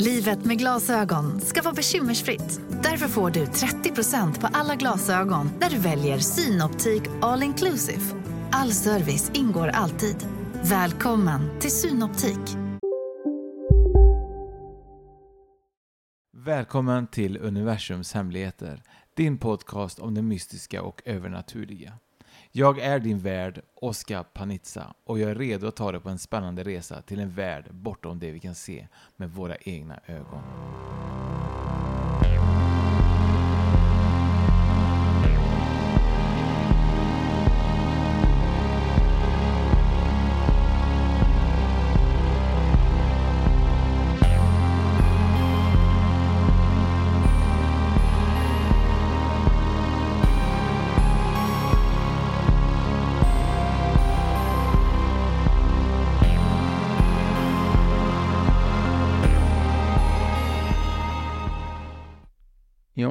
Livet med glasögon ska vara bekymmersfritt. Därför får du 30% på alla glasögon när du väljer Synoptik All Inclusive. All service ingår alltid. Välkommen till Synoptik. Välkommen till Universums hemligheter, din podcast om det mystiska och övernaturliga. Jag är din värd, Oskar Panizza, och jag är redo att ta dig på en spännande resa till en värld bortom det vi kan se med våra egna ögon.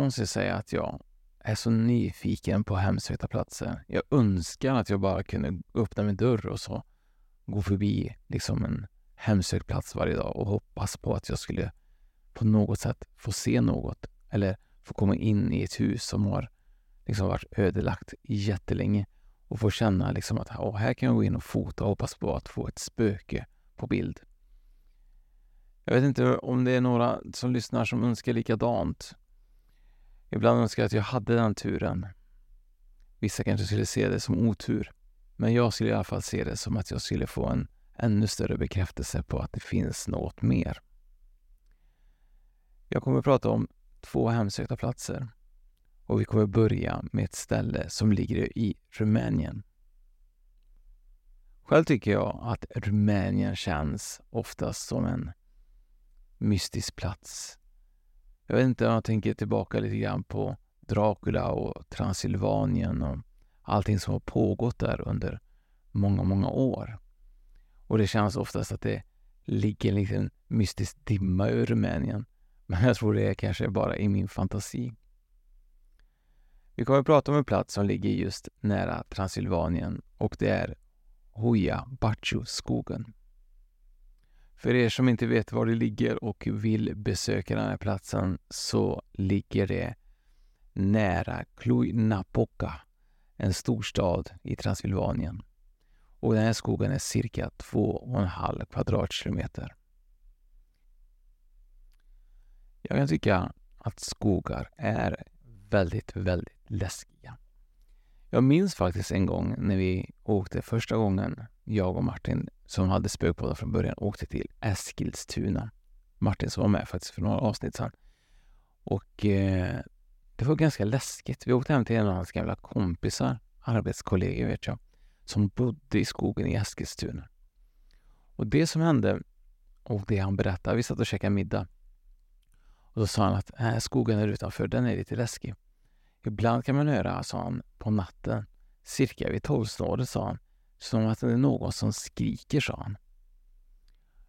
Jag säga att jag är så nyfiken på hemsökta platser. Jag önskar att jag bara kunde öppna min dörr och så gå förbi liksom en hemsökt plats varje dag och hoppas på att jag skulle på något sätt få se något eller få komma in i ett hus som har liksom varit ödelagt jättelänge och få känna liksom att åh, här kan jag gå in och fota och hoppas på att få ett spöke på bild. Jag vet inte om det är några som lyssnar som önskar likadant. Ibland önskar jag att jag hade den turen. Vissa kanske skulle se det som otur. Men jag skulle i alla fall se det som att jag skulle få en ännu större bekräftelse på att det finns något mer. Jag kommer att prata om två hemsökta platser. Och vi kommer börja med ett ställe som ligger i Rumänien. Själv tycker jag att Rumänien känns oftast som en mystisk plats jag vet inte, om jag tänker tillbaka lite grann på Dracula och Transylvanien och allting som har pågått där under många, många år. Och det känns oftast att det ligger en liten mystisk dimma över Rumänien. Men jag tror det är kanske bara i min fantasi. Vi kommer att prata om en plats som ligger just nära Transylvanien och det är Hoja Baciu-skogen. För er som inte vet var det ligger och vill besöka den här platsen så ligger det nära Cluj-Napoca, en storstad i Transylvanien. Och den här skogen är cirka 2,5 kvadratkilometer. Jag kan tycka att skogar är väldigt, väldigt läskiga. Jag minns faktiskt en gång när vi åkte första gången, jag och Martin, som hade spökpodden från början, åkte till Eskilstuna. Martin som var med faktiskt för några avsnitt sedan. Och eh, det var ganska läskigt. Vi åkte hem till en av hans gamla kompisar, arbetskollegor vet jag, som bodde i skogen i Eskilstuna. Och det som hände och det han berättade, vi satt och käkade middag. Och då sa han att äh, skogen där utanför, den är lite läskig. Ibland kan man höra, sa han, på natten, cirka vid tolvsnåret, sa han, som att det är någon som skriker, sa han.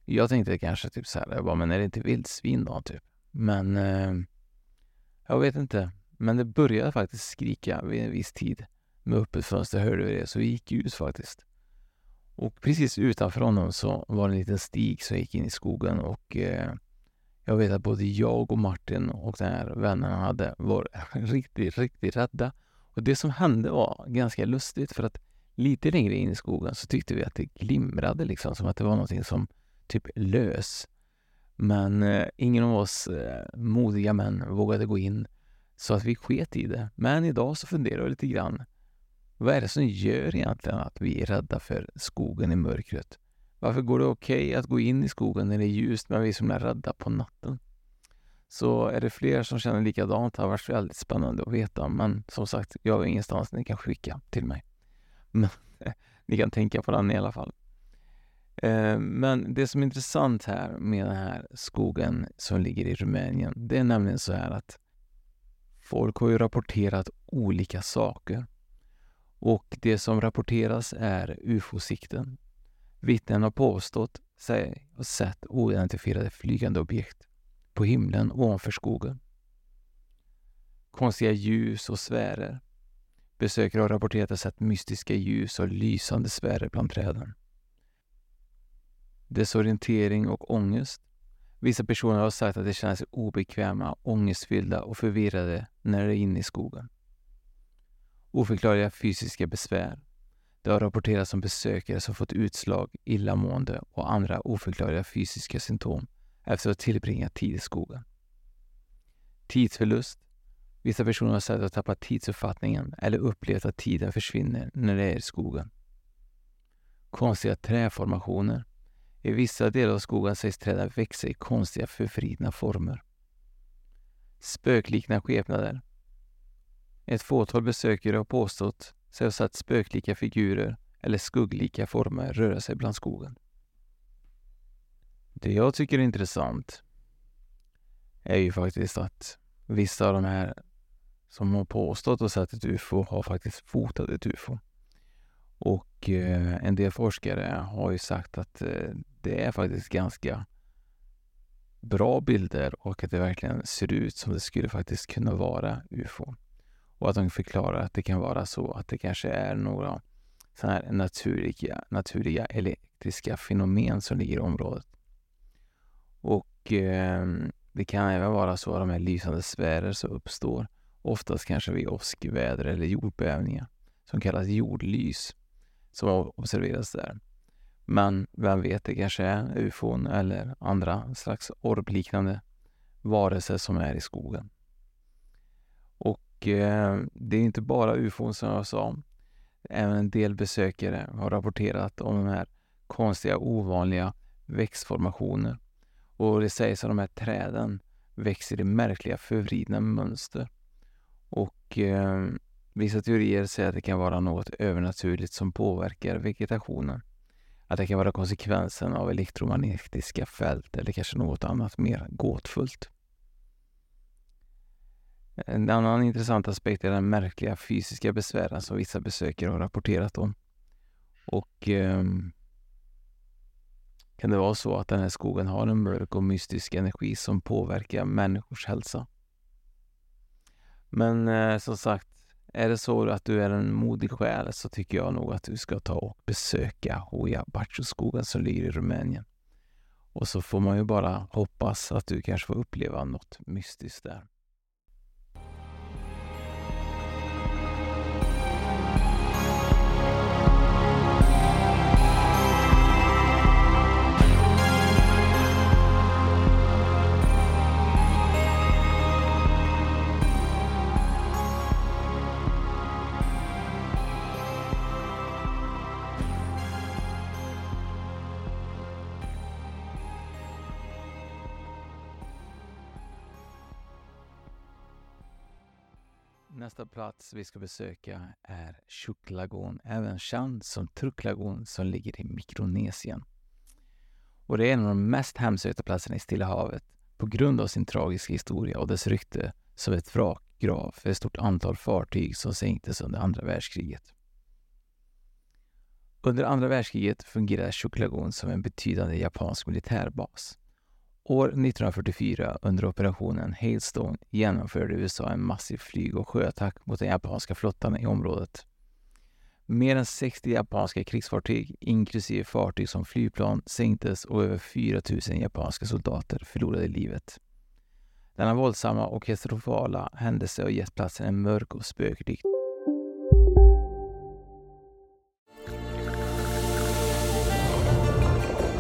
Jag tänkte kanske typ så här, jag bara, men är det inte vildsvin då, typ? Men eh, jag vet inte. Men det började faktiskt skrika vid en viss tid. Med öppet fönster hörde vi det, så vi gick ut faktiskt. Och precis utanför honom så var det en liten stig som gick in i skogen och eh, jag vet att både jag och Martin och den här vännen han hade var riktigt, riktigt rädda. Och det som hände var ganska lustigt för att lite längre in i skogen så tyckte vi att det glimrade liksom som att det var någonting som typ lös. Men eh, ingen av oss eh, modiga män vågade gå in så att vi sket i det. Men idag så funderar vi lite grann. Vad är det som gör egentligen att vi är rädda för skogen i mörkret? Varför går det okej okay att gå in i skogen när det är ljust men vi är som är rädda på natten? Så är det fler som känner likadant det har varit väldigt spännande att veta. Men som sagt, jag har ingenstans ni kan skicka till mig. Men ni kan tänka på den i alla fall. Eh, men det som är intressant här med den här skogen som ligger i Rumänien, det är nämligen så här att folk har ju rapporterat olika saker. Och det som rapporteras är ufo-sikten. Vittnen har påstått sig ha sett oidentifierade flygande objekt på himlen ovanför skogen. Konstiga ljus och sfärer. Besökare har rapporterat att sett mystiska ljus och lysande sfärer bland träden. Desorientering och ångest. Vissa personer har sagt att de känner sig obekväma, ångestfyllda och förvirrade när de är inne i skogen. Oförklarliga fysiska besvär. Det har rapporterats om besökare som fått utslag, illamående och andra oförklarliga fysiska symptom efter att ha tillbringat tid i skogen. Tidsförlust. Vissa personer har sagt att de tappat tidsuppfattningen eller upplevt att tiden försvinner när de är i skogen. Konstiga träformationer. I vissa delar av skogen sägs träden växa i konstiga förvridna former. Spöklikna skepnader. Ett fåtal besökare har påstått sig ha sett spöklika figurer eller skugglika former röra sig bland skogen. Det jag tycker är intressant är ju faktiskt att vissa av de här som har påstått och sett ett UFO har faktiskt fotat ett UFO. Och eh, en del forskare har ju sagt att eh, det är faktiskt ganska bra bilder och att det verkligen ser ut som det skulle faktiskt kunna vara UFO. Och att de förklarar att det kan vara så att det kanske är några sådana här naturliga, naturliga elektriska fenomen som ligger i området. Och eh, det kan även vara så att de här lysande sfärer som uppstår oftast kanske vid åskväder eller jordbävningar som kallas jordlys som observeras där. Men vem vet, det kanske är ufon eller andra slags orbliknande varelser som är i skogen. Och eh, det är inte bara ufon som jag sa. Även en del besökare har rapporterat om de här konstiga, ovanliga växtformationer. Och det sägs att de här träden växer i märkliga förvridna mönster. Och eh, vissa teorier säger att det kan vara något övernaturligt som påverkar vegetationen. Att det kan vara konsekvensen av elektromagnetiska fält eller kanske något annat mer gåtfullt. En annan intressant aspekt är den märkliga fysiska besvären som vissa besökare har rapporterat om. Och eh, kan det vara så att den här skogen har en mörk och mystisk energi som påverkar människors hälsa? Men eh, som sagt, är det så att du är en modig själ så tycker jag nog att du ska ta och besöka Hoja Bacho-skogen som ligger i Rumänien. Och så får man ju bara hoppas att du kanske får uppleva något mystiskt där. Nästa plats vi ska besöka är Chuklagon, även känd som Truklagon som ligger i Mikronesien. Och det är en av de mest hemsökta platserna i Stilla havet på grund av sin tragiska historia och dess rykte som ett vrakgrav för ett stort antal fartyg som sänktes under andra världskriget. Under andra världskriget fungerade Chuklagon som en betydande japansk militärbas. År 1944 under operationen Hailstone genomförde USA en massiv flyg och sjöattack mot den japanska flottan i området. Mer än 60 japanska krigsfartyg, inklusive fartyg som flygplan, sänktes och över 4 000 japanska soldater förlorade livet. Denna våldsamma och katastrofala händelse har gett platsen en mörk och spöklik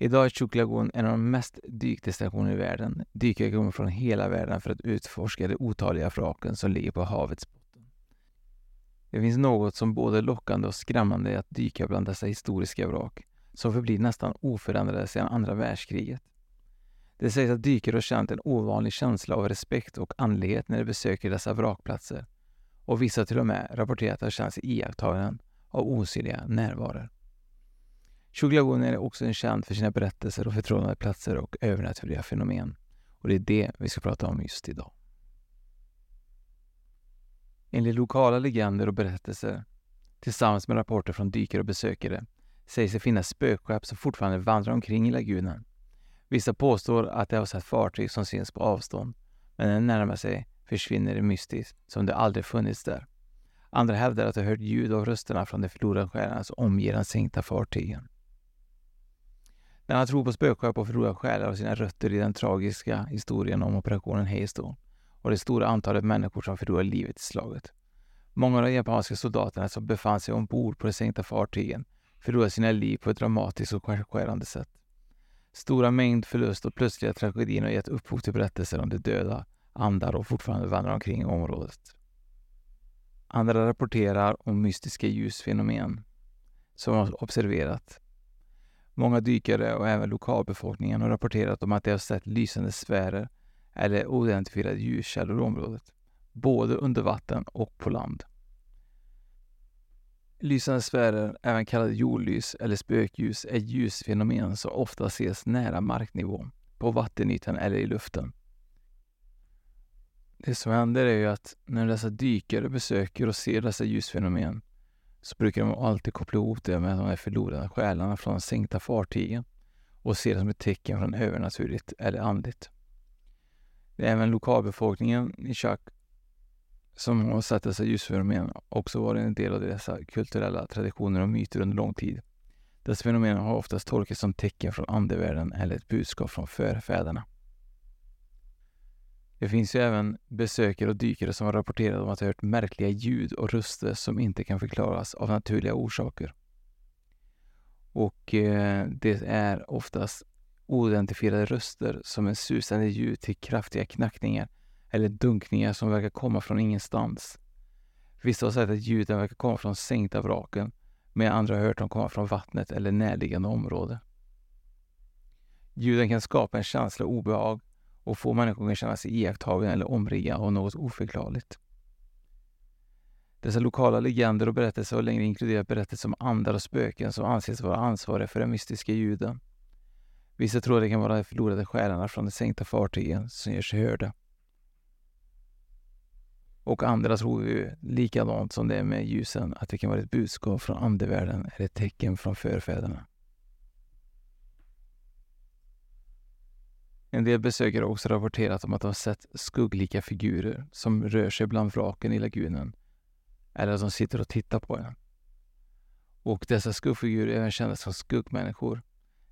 Idag är Chuk Lagoon en av de mest dykdestinationer i världen. Dykare kommer från hela världen för att utforska de otaliga vraken som ligger på havets botten. Det finns något som både lockande och skrämmande i att dyka bland dessa historiska vrak som förblir nästan oförändrade sedan andra världskriget. Det sägs att dykare har känt en ovanlig känsla av respekt och andlighet när de besöker dessa vrakplatser och vissa till och med rapporterat att de känt sig iakttagna av osynliga närvaror. Shuglagon är också känd för sina berättelser och förtrollade platser och övernaturliga fenomen. Och det är det vi ska prata om just idag. Enligt lokala legender och berättelser, tillsammans med rapporter från dykare och besökare, sägs det finnas spökskepp som fortfarande vandrar omkring i lagunen. Vissa påstår att de har sett fartyg som syns på avstånd, men när de närmar sig försvinner det mystiskt, som det aldrig funnits där. Andra hävdar att de hört ljud av rösterna från de förlorade själarna som omger de sänkta fartygen. Denna tro på spökskepp och förlorade själar har sina rötter i den tragiska historien om operationen Haystone och det stora antalet människor som förlorade livet i slaget. Många av de japanska soldaterna som befann sig ombord på de sänkta fartygen förlorade sina liv på ett dramatiskt och skärande sätt. Stora mängd förlust och plötsliga tragedier har gett upphov till berättelser om de döda, andar och fortfarande vandrar omkring i området. Andra rapporterar om mystiska ljusfenomen som har observerat. Många dykare och även lokalbefolkningen har rapporterat om att de har sett lysande sfärer eller oidentifierade ljuskällor i området, både under vatten och på land. Lysande sfärer, även kallade jordlys eller spökljus, är ljusfenomen som ofta ses nära marknivå, på vattenytan eller i luften. Det som händer är ju att när dessa dykare besöker och ser dessa ljusfenomen så brukar de alltid koppla ihop det med de förlorade själarna från de sänkta fartygen och ser det som ett tecken från övernaturligt eller andligt. Det är även lokalbefolkningen i Chak som har sett dessa ljusfenomen också varit en del av dessa kulturella traditioner och myter under lång tid. Dessa fenomen har oftast tolkats som tecken från andevärlden eller ett budskap från förfäderna. Det finns ju även besökare och dykare som har rapporterat om att de hört märkliga ljud och röster som inte kan förklaras av naturliga orsaker. Och eh, det är oftast oidentifierade röster som är susande ljud till kraftiga knackningar eller dunkningar som verkar komma från ingenstans. Vissa har sagt att ljuden verkar komma från sänkta vraken, medan andra har hört dem komma från vattnet eller närliggande område. Ljuden kan skapa en känsla av obehag och få människor att känna sig iakttagna eller omringade av något oförklarligt. Dessa lokala legender och berättelser har längre inkluderat berättelser om andar och spöken som anses vara ansvariga för de mystiska ljuden. Vissa tror att det kan vara de förlorade själarna från de sänkta fartygen som gör sig hörda. Och andra tror ju likadant som det är med ljusen, att det kan vara ett budskap från andevärlden eller ett tecken från förfäderna. En del besökare har också rapporterat om att de sett skugglika figurer som rör sig bland vraken i lagunen eller att de sitter och tittar på en. Och dessa skuggfigurer, även kända som skuggmänniskor,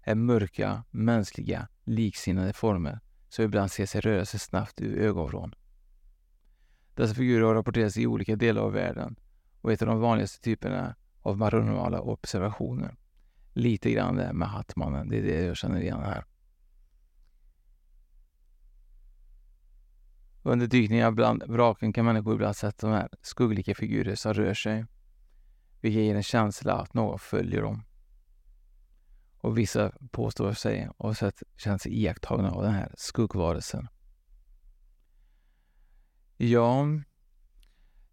är mörka, mänskliga, liksinnade former som ibland ser sig röra sig snabbt ur ögonvrån. Dessa figurer har rapporterats i olika delar av världen och är ett av de vanligaste typerna av paranormala observationer. Lite grann det med Hattmannen, det är det jag känner igen här. Under dykningar bland vraken kan människor ibland se de här skugglika figurer som rör sig, vilket ger en känsla att någon följer dem. Och vissa påstår sig ha sett, känt sig iakttagna av den här skuggvarelsen. Ja,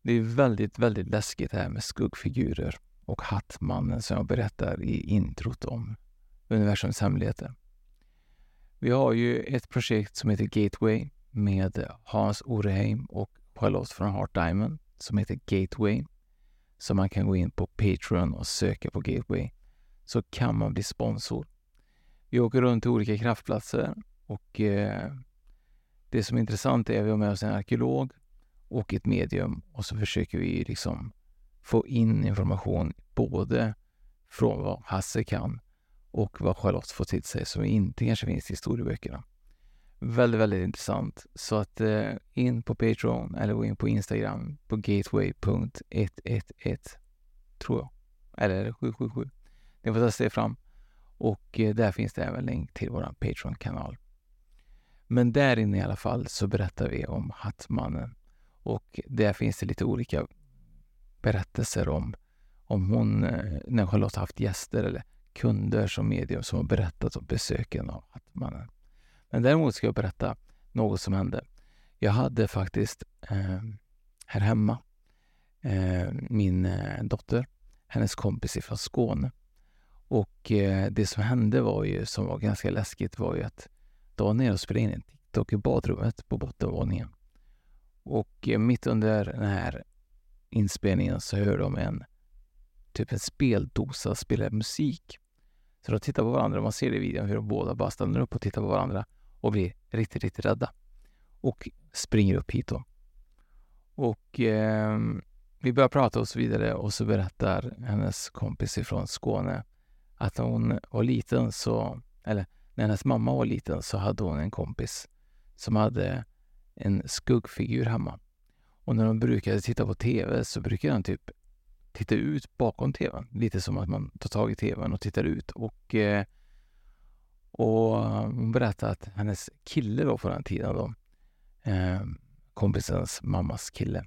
det är väldigt, väldigt läskigt det här med skuggfigurer och Hattmannen som jag berättar i introt om universums hemligheter. Vi har ju ett projekt som heter Gateway med eh, Hans Oreheim och Charlotte från Heart Diamond som heter Gateway. Så man kan gå in på Patreon och söka på Gateway. så kan man bli sponsor. Vi åker runt till olika kraftplatser och eh, det som är intressant är att vi har med oss en arkeolog och ett medium och så försöker vi liksom få in information både från vad Hasse kan och vad Charlotte får till sig som inte kanske finns i historieböckerna. Väldigt, väldigt intressant. Så att eh, in på Patreon eller gå in på Instagram på gateway.111 tror jag. Eller 777. Ni får testa er fram. Och eh, där finns det även länk till vår Patreon-kanal. Men där inne i alla fall så berättar vi om Hattmannen. Och där finns det lite olika berättelser om, om hon, eh, när Charlotte haft gäster eller kunder som medium som har berättat om besöken av Hattmannen. Men däremot ska jag berätta något som hände. Jag hade faktiskt eh, här hemma eh, min eh, dotter, hennes kompis ifrån Skåne. Och eh, det som hände var ju, som var ganska läskigt, var ju att de var nere och spelade in en TikTok i badrummet på bottenvåningen. Och eh, mitt under den här inspelningen så hör de en typ en speldosa spela musik. Så de tittar på varandra och man ser i videon hur de båda bara stannar upp och tittar på varandra och blir riktigt, riktigt rädda. Och springer upp hit då. Och eh, vi börjar prata och så vidare och så berättar hennes kompis ifrån Skåne att när hon var liten så, eller när hennes mamma var liten så hade hon en kompis som hade en skuggfigur hemma. Och när de brukade titta på TV så brukade han typ titta ut bakom TVn. Lite som att man tar tag i TVn och tittar ut. Och, eh, och eh, hon berättade att hennes kille då på den tiden då, eh, kompisens mammas kille,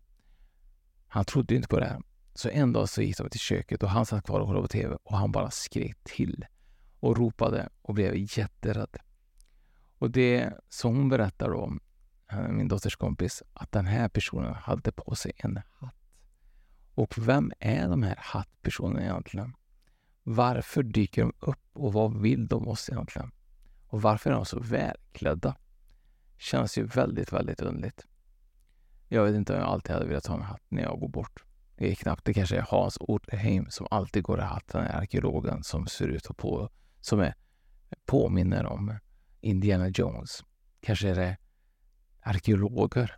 han trodde inte på det här. Så en dag så gick de till köket och han satt kvar och kollade på TV och han bara skrek till och ropade och blev jätterädd. Och det som hon berättar om eh, min dotters kompis, att den här personen hade på sig en hatt. Och vem är de här hattpersonerna egentligen? Varför dyker de upp och vad vill de oss egentligen? Och varför är de så välklädda? Känns ju väldigt, väldigt underligt. Jag vet inte om jag alltid hade velat ha en hatt när jag går bort. Det är knappt. Det kanske är Hans Ortheim som alltid går i hatt, den här arkeologen som ser ut och på, som är, påminner om Indiana Jones. Kanske är det arkeologer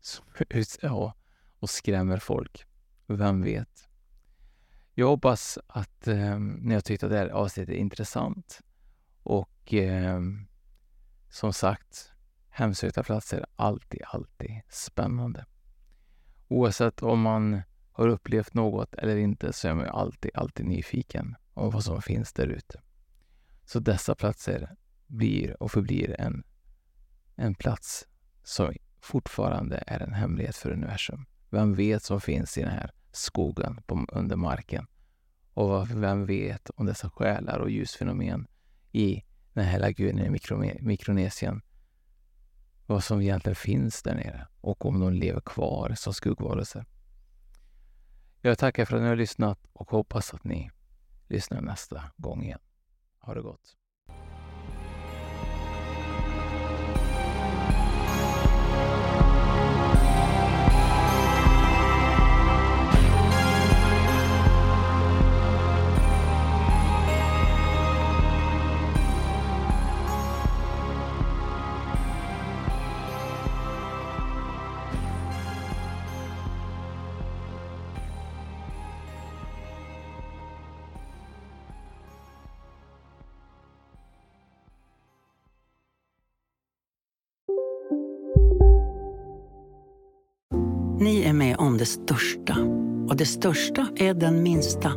som är ute och, och skrämmer folk. Vem vet? Jag hoppas att eh, ni har tyckt att det här avsnittet är intressant och eh, som sagt, hemsökta platser är alltid, alltid spännande. Oavsett om man har upplevt något eller inte så är man ju alltid, alltid nyfiken om vad som finns där ute. Så dessa platser blir och förblir en, en plats som fortfarande är en hemlighet för universum. Vem vet som finns i den här skogen på, under marken? Och vem vet om dessa själar och ljusfenomen i den här lagunen i Mikronesien vad som egentligen finns där nere och om de lever kvar som skuggvarelser. Jag tackar för att ni har lyssnat och hoppas att ni lyssnar nästa gång igen. Ha det gott! Ni är med om det största. Och det största är den minsta.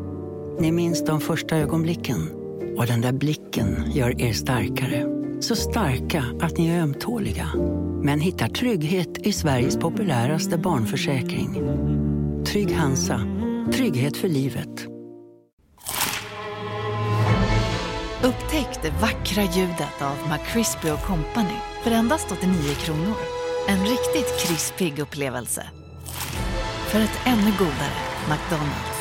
Ni minns de första ögonblicken. Och den där blicken gör er starkare. Så starka att ni är ömtåliga. Men hittar trygghet i Sveriges populäraste barnförsäkring. Trygg Hansa. Trygghet för livet. Upptäck det vackra ljudet av McCrispy Company för endast 89 kronor. En riktigt krispig upplevelse. För ett ännu godare McDonalds.